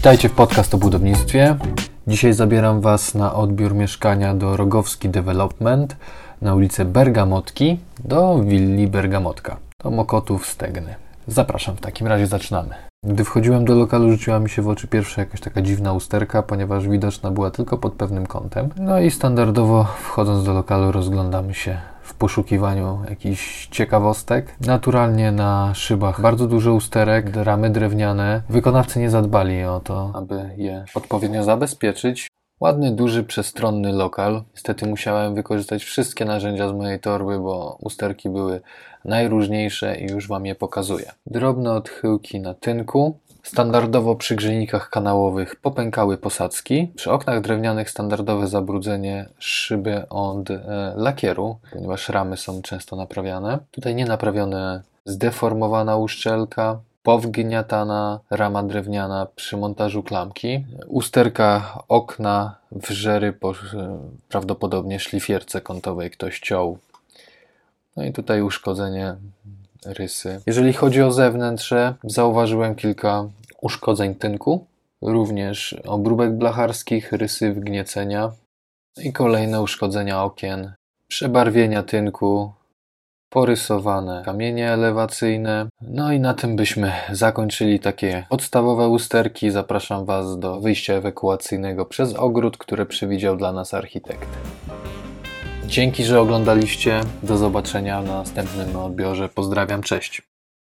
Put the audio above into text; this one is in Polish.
Witajcie w podcast o budownictwie. Dzisiaj zabieram Was na odbiór mieszkania do Rogowski Development na ulicę Bergamotki do willi Bergamotka, do Mokotów Stegny. Zapraszam, w takim razie zaczynamy. Gdy wchodziłem do lokalu, rzuciła mi się w oczy pierwsza jakaś taka dziwna usterka, ponieważ widoczna była tylko pod pewnym kątem. No i standardowo wchodząc do lokalu rozglądamy się poszukiwaniu jakichś ciekawostek. Naturalnie na szybach bardzo dużo usterek, ramy drewniane. Wykonawcy nie zadbali o to, aby je odpowiednio zabezpieczyć. Ładny, duży, przestronny lokal. Niestety musiałem wykorzystać wszystkie narzędzia z mojej torby, bo usterki były najróżniejsze i już Wam je pokazuję. Drobne odchyłki na tynku. Standardowo przy grzejnikach kanałowych popękały posadzki. Przy oknach drewnianych standardowe zabrudzenie szyby od e, lakieru, ponieważ ramy są często naprawiane. Tutaj nie naprawione zdeformowana uszczelka, powgniatana rama drewniana przy montażu klamki, usterka okna, wżery po prawdopodobnie szlifierce kątowej ktoś ciął. No i tutaj uszkodzenie rysy. Jeżeli chodzi o zewnętrze, zauważyłem kilka uszkodzeń tynku, również obróbek blacharskich, rysy wgniecenia i kolejne uszkodzenia okien, przebarwienia tynku, porysowane kamienie elewacyjne. No i na tym byśmy zakończyli takie podstawowe usterki. Zapraszam Was do wyjścia ewakuacyjnego przez ogród, które przewidział dla nas architekt. Dzięki, że oglądaliście. Do zobaczenia w następnym odbiorze. Pozdrawiam, cześć.